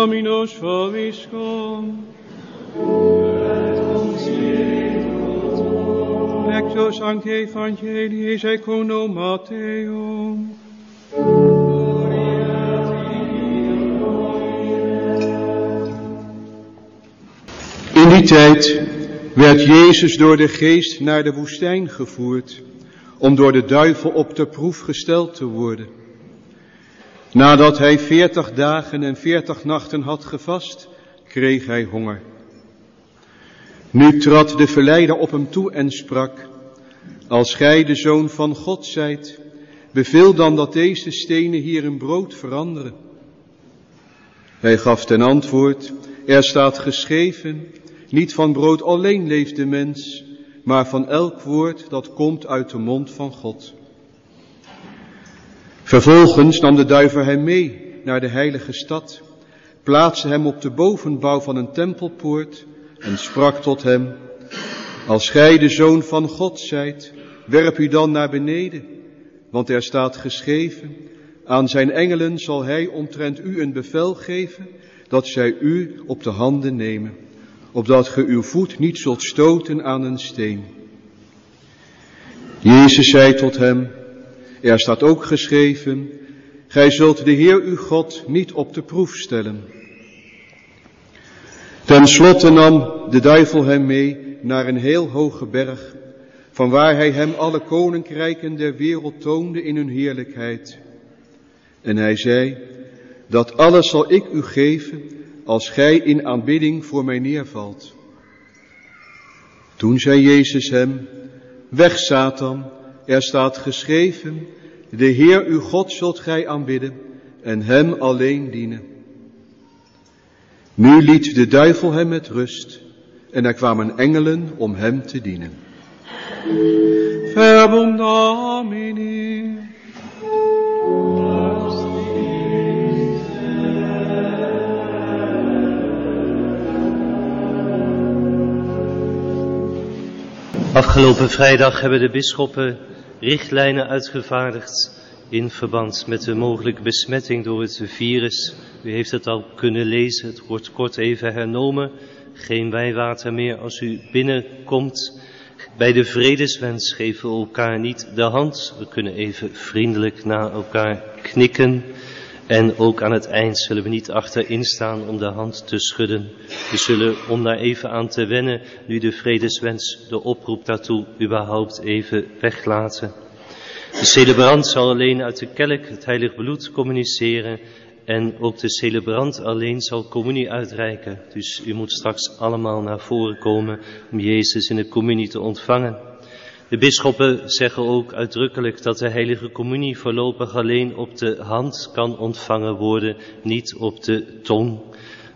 Dominus vobiscum. Lectio Sancti Evangelii secundo Matteum. In die tijd werd Jezus door de geest naar de woestijn gevoerd, om door de duivel op de proef gesteld te worden. Nadat hij veertig dagen en veertig nachten had gevast, kreeg hij honger. Nu trad de verleider op hem toe en sprak, als gij de zoon van God zijt, beveel dan dat deze stenen hier in brood veranderen. Hij gaf ten antwoord, er staat geschreven, niet van brood alleen leeft de mens, maar van elk woord dat komt uit de mond van God. Vervolgens nam de duiver hem mee naar de heilige stad, plaatste hem op de bovenbouw van een tempelpoort en sprak tot hem, als gij de zoon van God zijt, werp u dan naar beneden, want er staat geschreven, aan zijn engelen zal hij omtrent u een bevel geven, dat zij u op de handen nemen, opdat ge uw voet niet zult stoten aan een steen. Jezus zei tot hem, er staat ook geschreven, gij zult de Heer uw God niet op de proef stellen. Ten slotte nam de duivel hem mee naar een heel hoge berg, van waar hij hem alle koninkrijken der wereld toonde in hun heerlijkheid. En hij zei, dat alles zal ik u geven als gij in aanbidding voor mij neervalt. Toen zei Jezus hem, weg Satan, er staat geschreven, de Heer uw God zult gij aanbidden en hem alleen dienen. Nu liet de duivel hem met rust en er kwamen engelen om hem te dienen. Verbum Domini. Afgelopen vrijdag hebben de bisschoppen richtlijnen uitgevaardigd in verband met de mogelijke besmetting door het virus. U heeft het al kunnen lezen, het wordt kort even hernomen. Geen wijwater meer als u binnenkomt. Bij de vredeswens geven we elkaar niet de hand. We kunnen even vriendelijk naar elkaar knikken. En ook aan het eind zullen we niet achterin staan om de hand te schudden. We zullen, om daar even aan te wennen, nu de vredeswens de oproep daartoe überhaupt even weglaten. De celebrant zal alleen uit de kelk het heilig bloed communiceren en ook de celebrant alleen zal communie uitreiken. Dus u moet straks allemaal naar voren komen om Jezus in de communie te ontvangen. De bisschoppen zeggen ook uitdrukkelijk dat de heilige communie voorlopig alleen op de hand kan ontvangen worden, niet op de tong.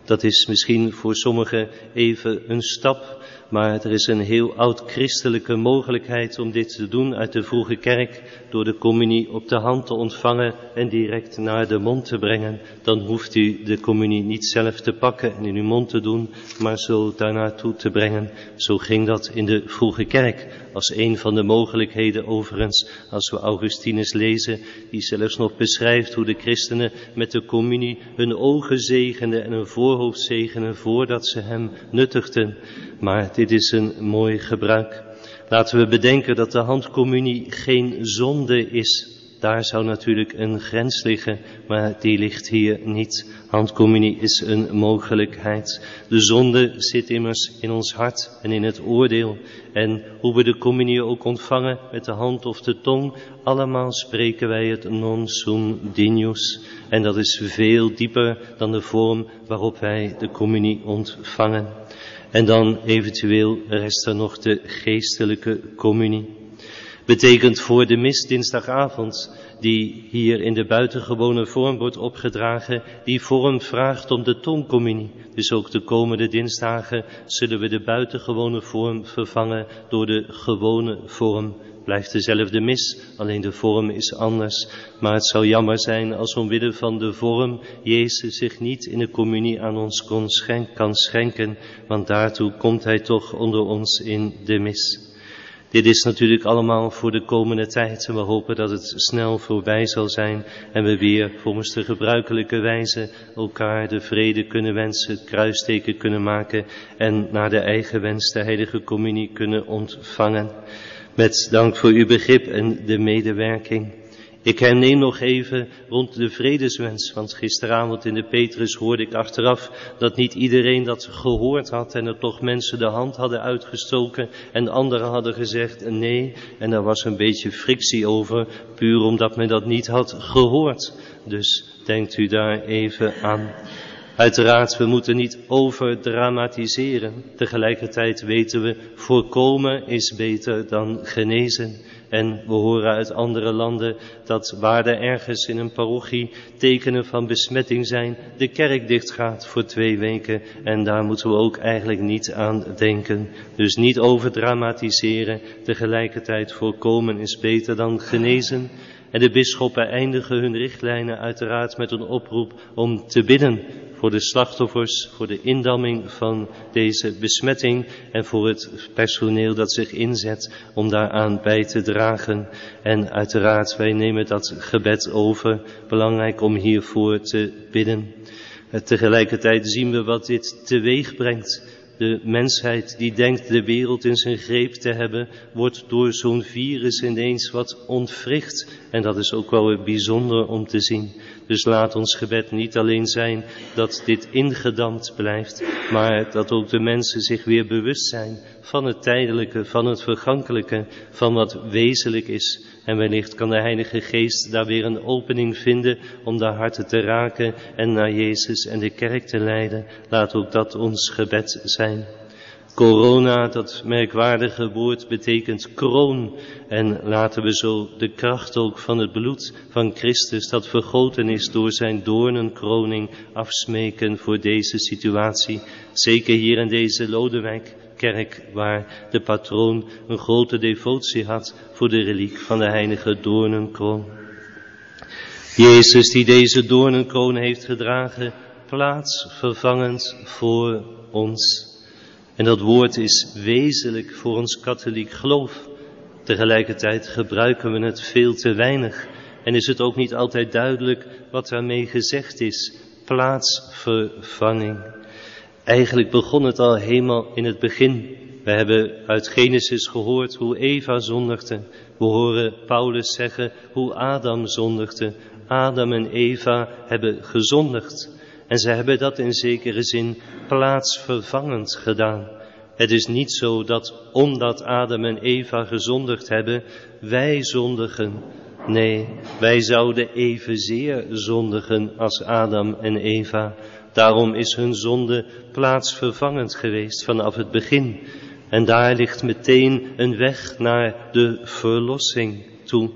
Dat is misschien voor sommigen even een stap, maar er is een heel oud christelijke mogelijkheid om dit te doen uit de vroege kerk door de communie op de hand te ontvangen en direct naar de mond te brengen. Dan hoeft u de communie niet zelf te pakken en in uw mond te doen, maar zo daarnaartoe te brengen. Zo ging dat in de vroege kerk als een van de mogelijkheden overigens als we Augustinus lezen, die zelfs nog beschrijft hoe de christenen met de communie hun ogen zegenden en hun voorhoofd zegenen voordat ze hem nuttigden. Maar dit is een mooi gebruik. Laten we bedenken dat de handcommunie geen zonde is. Daar zou natuurlijk een grens liggen, maar die ligt hier niet. Handcommunie is een mogelijkheid. De zonde zit immers in ons hart en in het oordeel. En hoe we de communie ook ontvangen met de hand of de tong, allemaal spreken wij het non sum dignus. En dat is veel dieper dan de vorm waarop wij de communie ontvangen. En dan eventueel rest er nog de geestelijke communie. Betekent voor de mis dinsdagavond, die hier in de buitengewone vorm wordt opgedragen, die vorm vraagt om de tongcommunie. Dus ook de komende dinsdagen zullen we de buitengewone vorm vervangen door de gewone vorm blijft dezelfde mis, alleen de vorm is anders. Maar het zou jammer zijn als omwille van de vorm Jezus zich niet in de communie aan ons kon kan schenken, want daartoe komt hij toch onder ons in de mis. Dit is natuurlijk allemaal voor de komende tijd en we hopen dat het snel voorbij zal zijn en we weer volgens de gebruikelijke wijze elkaar de vrede kunnen wensen, het kruisteken kunnen maken en naar de eigen wens de heilige communie kunnen ontvangen. Met dank voor uw begrip en de medewerking. Ik herneem nog even rond de vredeswens, want gisteravond in de Petrus hoorde ik achteraf dat niet iedereen dat gehoord had en er toch mensen de hand hadden uitgestoken en anderen hadden gezegd nee en daar was een beetje frictie over, puur omdat men dat niet had gehoord. Dus denkt u daar even aan. Uiteraard, we moeten niet overdramatiseren. Tegelijkertijd weten we, voorkomen is beter dan genezen. En we horen uit andere landen dat waar er ergens in een parochie tekenen van besmetting zijn, de kerk dicht gaat voor twee weken. En daar moeten we ook eigenlijk niet aan denken. Dus niet overdramatiseren, tegelijkertijd voorkomen is beter dan genezen. En de bisschoppen eindigen hun richtlijnen uiteraard met een oproep om te bidden voor de slachtoffers, voor de indamming van deze besmetting en voor het personeel dat zich inzet om daaraan bij te dragen. En uiteraard, wij nemen dat gebed over, belangrijk om hiervoor te bidden. tegelijkertijd zien we wat dit teweeg brengt. De mensheid die denkt de wereld in zijn greep te hebben, wordt door zo'n virus ineens wat ontwricht. En dat is ook wel bijzonder om te zien. Dus laat ons gebed niet alleen zijn dat dit ingedampt blijft, maar dat ook de mensen zich weer bewust zijn van het tijdelijke, van het vergankelijke, van wat wezenlijk is. En wellicht kan de Heilige Geest daar weer een opening vinden om de harten te raken en naar Jezus en de kerk te leiden. Laat ook dat ons gebed zijn. Corona, dat merkwaardige woord, betekent kroon. En laten we zo de kracht ook van het bloed van Christus, dat vergoten is door zijn doornenkroning, afsmeken voor deze situatie. Zeker hier in deze Lodewijkkerk, waar de patroon een grote devotie had voor de reliek van de heilige doornenkroon. Jezus die deze doornenkroon heeft gedragen, plaatsvervangend voor ons. En dat woord is wezenlijk voor ons katholiek geloof. Tegelijkertijd gebruiken we het veel te weinig. En is het ook niet altijd duidelijk wat daarmee gezegd is. Plaatsvervanging. Eigenlijk begon het al helemaal in het begin. We hebben uit Genesis gehoord hoe Eva zondigde. We horen Paulus zeggen hoe Adam zondigde. Adam en Eva hebben gezondigd. En ze hebben dat in zekere zin plaatsvervangend gedaan. Het is niet zo dat omdat Adam en Eva gezondigd hebben, wij zondigen. Nee, wij zouden evenzeer zondigen als Adam en Eva. Daarom is hun zonde plaatsvervangend geweest vanaf het begin. En daar ligt meteen een weg naar de verlossing toe.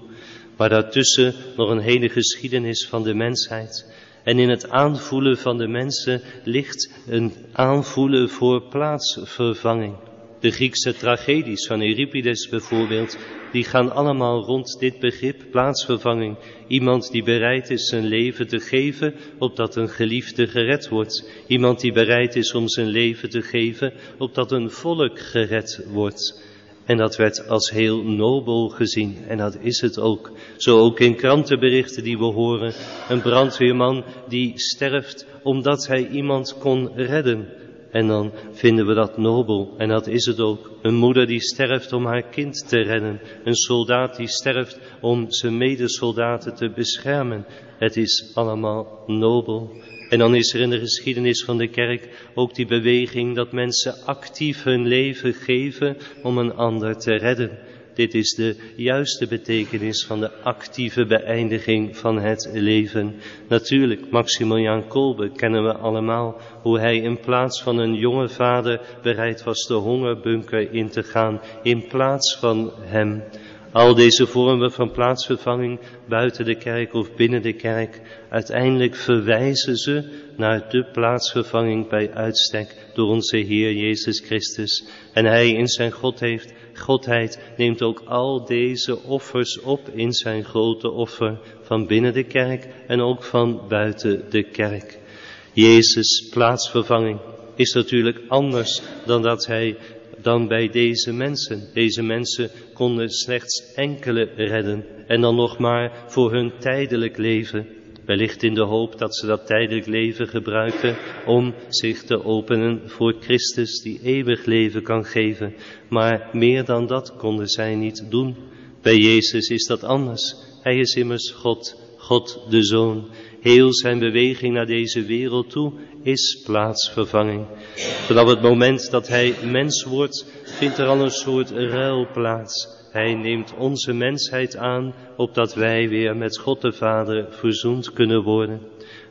Maar daartussen nog een hele geschiedenis van de mensheid. En in het aanvoelen van de mensen ligt een aanvoelen voor plaatsvervanging. De Griekse tragedies van Euripides bijvoorbeeld, die gaan allemaal rond dit begrip plaatsvervanging. Iemand die bereid is zijn leven te geven, opdat een geliefde gered wordt. Iemand die bereid is om zijn leven te geven, opdat een volk gered wordt. En dat werd als heel nobel gezien. En dat is het ook. Zo ook in krantenberichten die we horen. Een brandweerman die sterft omdat hij iemand kon redden. En dan vinden we dat nobel. En dat is het ook. Een moeder die sterft om haar kind te redden. Een soldaat die sterft om zijn medesoldaten te beschermen. Het is allemaal nobel. En dan is er in de geschiedenis van de kerk ook die beweging dat mensen actief hun leven geven om een ander te redden. Dit is de juiste betekenis van de actieve beëindiging van het leven. Natuurlijk, Maximilian Kolbe kennen we allemaal, hoe hij in plaats van een jonge vader bereid was de hongerbunker in te gaan, in plaats van hem. Al deze vormen van plaatsvervanging buiten de kerk of binnen de kerk, uiteindelijk verwijzen ze naar de plaatsvervanging bij uitstek door onze Heer Jezus Christus. En Hij in zijn God heeft, Godheid neemt ook al deze offers op in zijn grote offer van binnen de kerk en ook van buiten de kerk. Jezus' plaatsvervanging is natuurlijk anders dan dat Hij dan bij deze mensen. Deze mensen konden slechts enkele redden en dan nog maar voor hun tijdelijk leven. Wellicht in de hoop dat ze dat tijdelijk leven gebruiken om zich te openen voor Christus die eeuwig leven kan geven. Maar meer dan dat konden zij niet doen. Bij Jezus is dat anders. Hij is immers God, God de Zoon. Heel zijn beweging naar deze wereld toe is plaatsvervanging. Vanaf het moment dat hij mens wordt, vindt er al een soort ruil plaats. Hij neemt onze mensheid aan, opdat wij weer met God de Vader verzoend kunnen worden.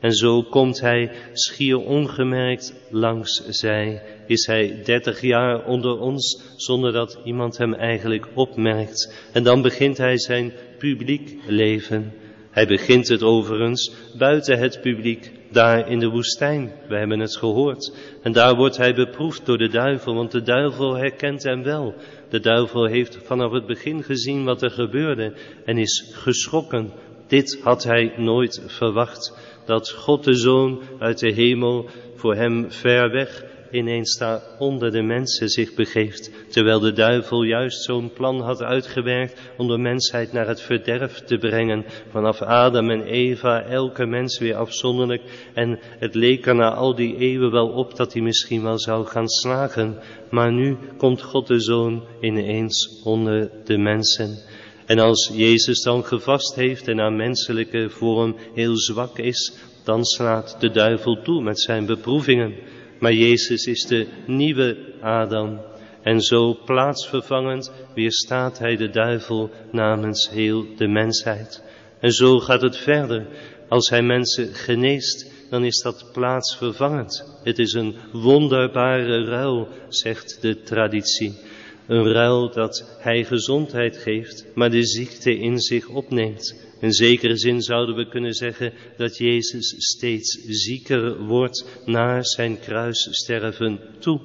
En zo komt hij schier ongemerkt langs zij. Is hij dertig jaar onder ons, zonder dat iemand hem eigenlijk opmerkt. En dan begint hij zijn publiek leven. Hij begint het overigens buiten het publiek, daar in de woestijn. We hebben het gehoord. En daar wordt hij beproefd door de duivel, want de duivel herkent hem wel. De duivel heeft vanaf het begin gezien wat er gebeurde en is geschrokken. Dit had hij nooit verwacht, dat God de Zoon uit de hemel voor hem ver weg ineens daar onder de mensen zich begeeft, terwijl de duivel juist zo'n plan had uitgewerkt om de mensheid naar het verderf te brengen, vanaf Adam en Eva, elke mens weer afzonderlijk, en het leek er na al die eeuwen wel op dat hij misschien wel zou gaan slagen, maar nu komt God de Zoon ineens onder de mensen. En als Jezus dan gevast heeft en naar menselijke vorm heel zwak is, dan slaat de duivel toe met zijn beproevingen. Maar Jezus is de nieuwe Adam. En zo plaatsvervangend weerstaat hij de duivel namens heel de mensheid. En zo gaat het verder. Als hij mensen geneest, dan is dat plaatsvervangend. Het is een wonderbare ruil, zegt de traditie. Een ruil dat hij gezondheid geeft, maar de ziekte in zich opneemt. In zekere zin zouden we kunnen zeggen dat Jezus steeds zieker wordt naar zijn kruissterven toe.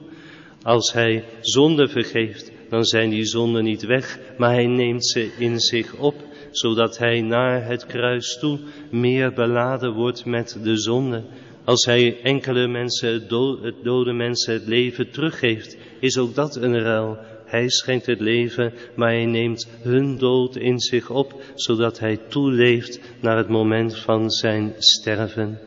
Als hij zonde vergeeft, dan zijn die zonden niet weg, maar hij neemt ze in zich op, zodat hij naar het kruis toe meer beladen wordt met de zonde. Als hij enkele mensen, het dode mensen het leven teruggeeft, is ook dat een ruil. Hij schenkt het leven, maar hij neemt hun dood in zich op, zodat hij toeleeft naar het moment van zijn sterven.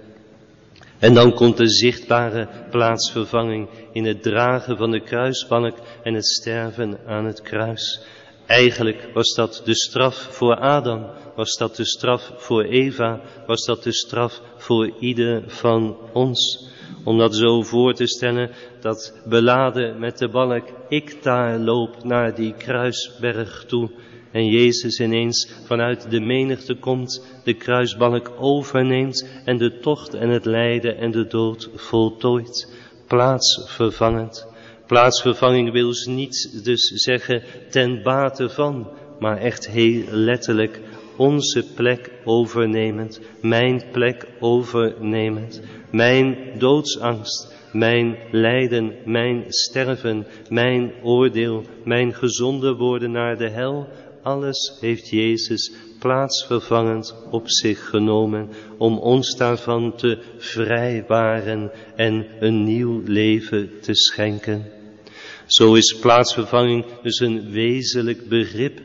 En dan komt de zichtbare plaatsvervanging in het dragen van de kruisbank en het sterven aan het kruis. Eigenlijk was dat de straf voor Adam, was dat de straf voor Eva, was dat de straf voor ieder van ons. Om dat zo voor te stellen, dat beladen met de balk ik daar loop naar die kruisberg toe. En Jezus ineens vanuit de menigte komt, de kruisbalk overneemt en de tocht en het lijden en de dood voltooit. Plaatsvervangend. Plaatsvervanging wil niet dus zeggen ten bate van, maar echt heel letterlijk onze plek overnemend, mijn plek overnemend, mijn doodsangst, mijn lijden, mijn sterven, mijn oordeel, mijn gezonde worden naar de hel, alles heeft Jezus plaatsvervangend op zich genomen om ons daarvan te vrijwaren en een nieuw leven te schenken. Zo is plaatsvervanging dus een wezenlijk begrip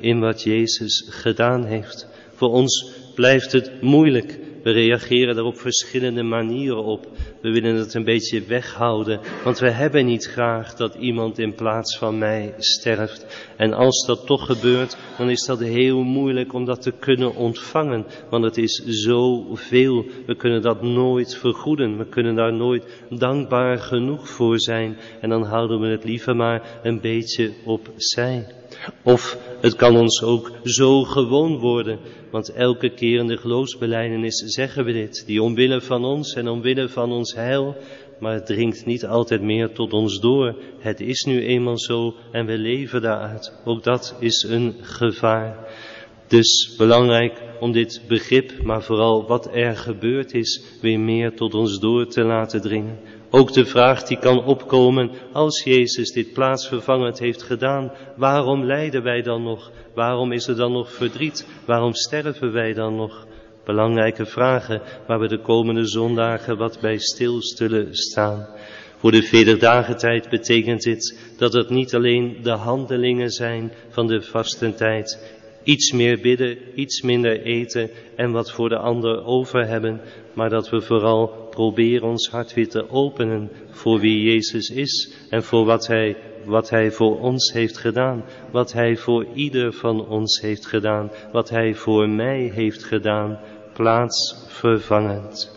in wat Jezus gedaan heeft. Voor ons blijft het moeilijk. We reageren daar op verschillende manieren op. We willen het een beetje weghouden, want we hebben niet graag dat iemand in plaats van mij sterft. En als dat toch gebeurt, dan is dat heel moeilijk om dat te kunnen ontvangen, want het is zoveel. We kunnen dat nooit vergoeden, we kunnen daar nooit dankbaar genoeg voor zijn. En dan houden we het liever maar een beetje opzij. Of het kan ons ook zo gewoon worden, want elke keer in de geloofsbeleidenis zeggen we dit, die omwille van ons en omwille van ons heil, maar het dringt niet altijd meer tot ons door. Het is nu eenmaal zo en we leven daaruit. Ook dat is een gevaar. Dus belangrijk om dit begrip, maar vooral wat er gebeurd is, weer meer tot ons door te laten dringen. Ook de vraag die kan opkomen, als Jezus dit plaatsvervangend heeft gedaan, waarom lijden wij dan nog? Waarom is er dan nog verdriet? Waarom sterven wij dan nog? Belangrijke vragen waar we de komende zondagen wat bij stil zullen staan. Voor de vederdagentijd betekent dit dat het niet alleen de handelingen zijn van de vastentijd, iets meer bidden, iets minder eten en wat voor de ander over hebben, maar dat we vooral proberen ons hart weer te openen voor wie Jezus is en voor wat Hij, wat hij voor ons heeft gedaan, wat Hij voor ieder van ons heeft gedaan, wat Hij voor mij heeft gedaan, plaatsvervangend.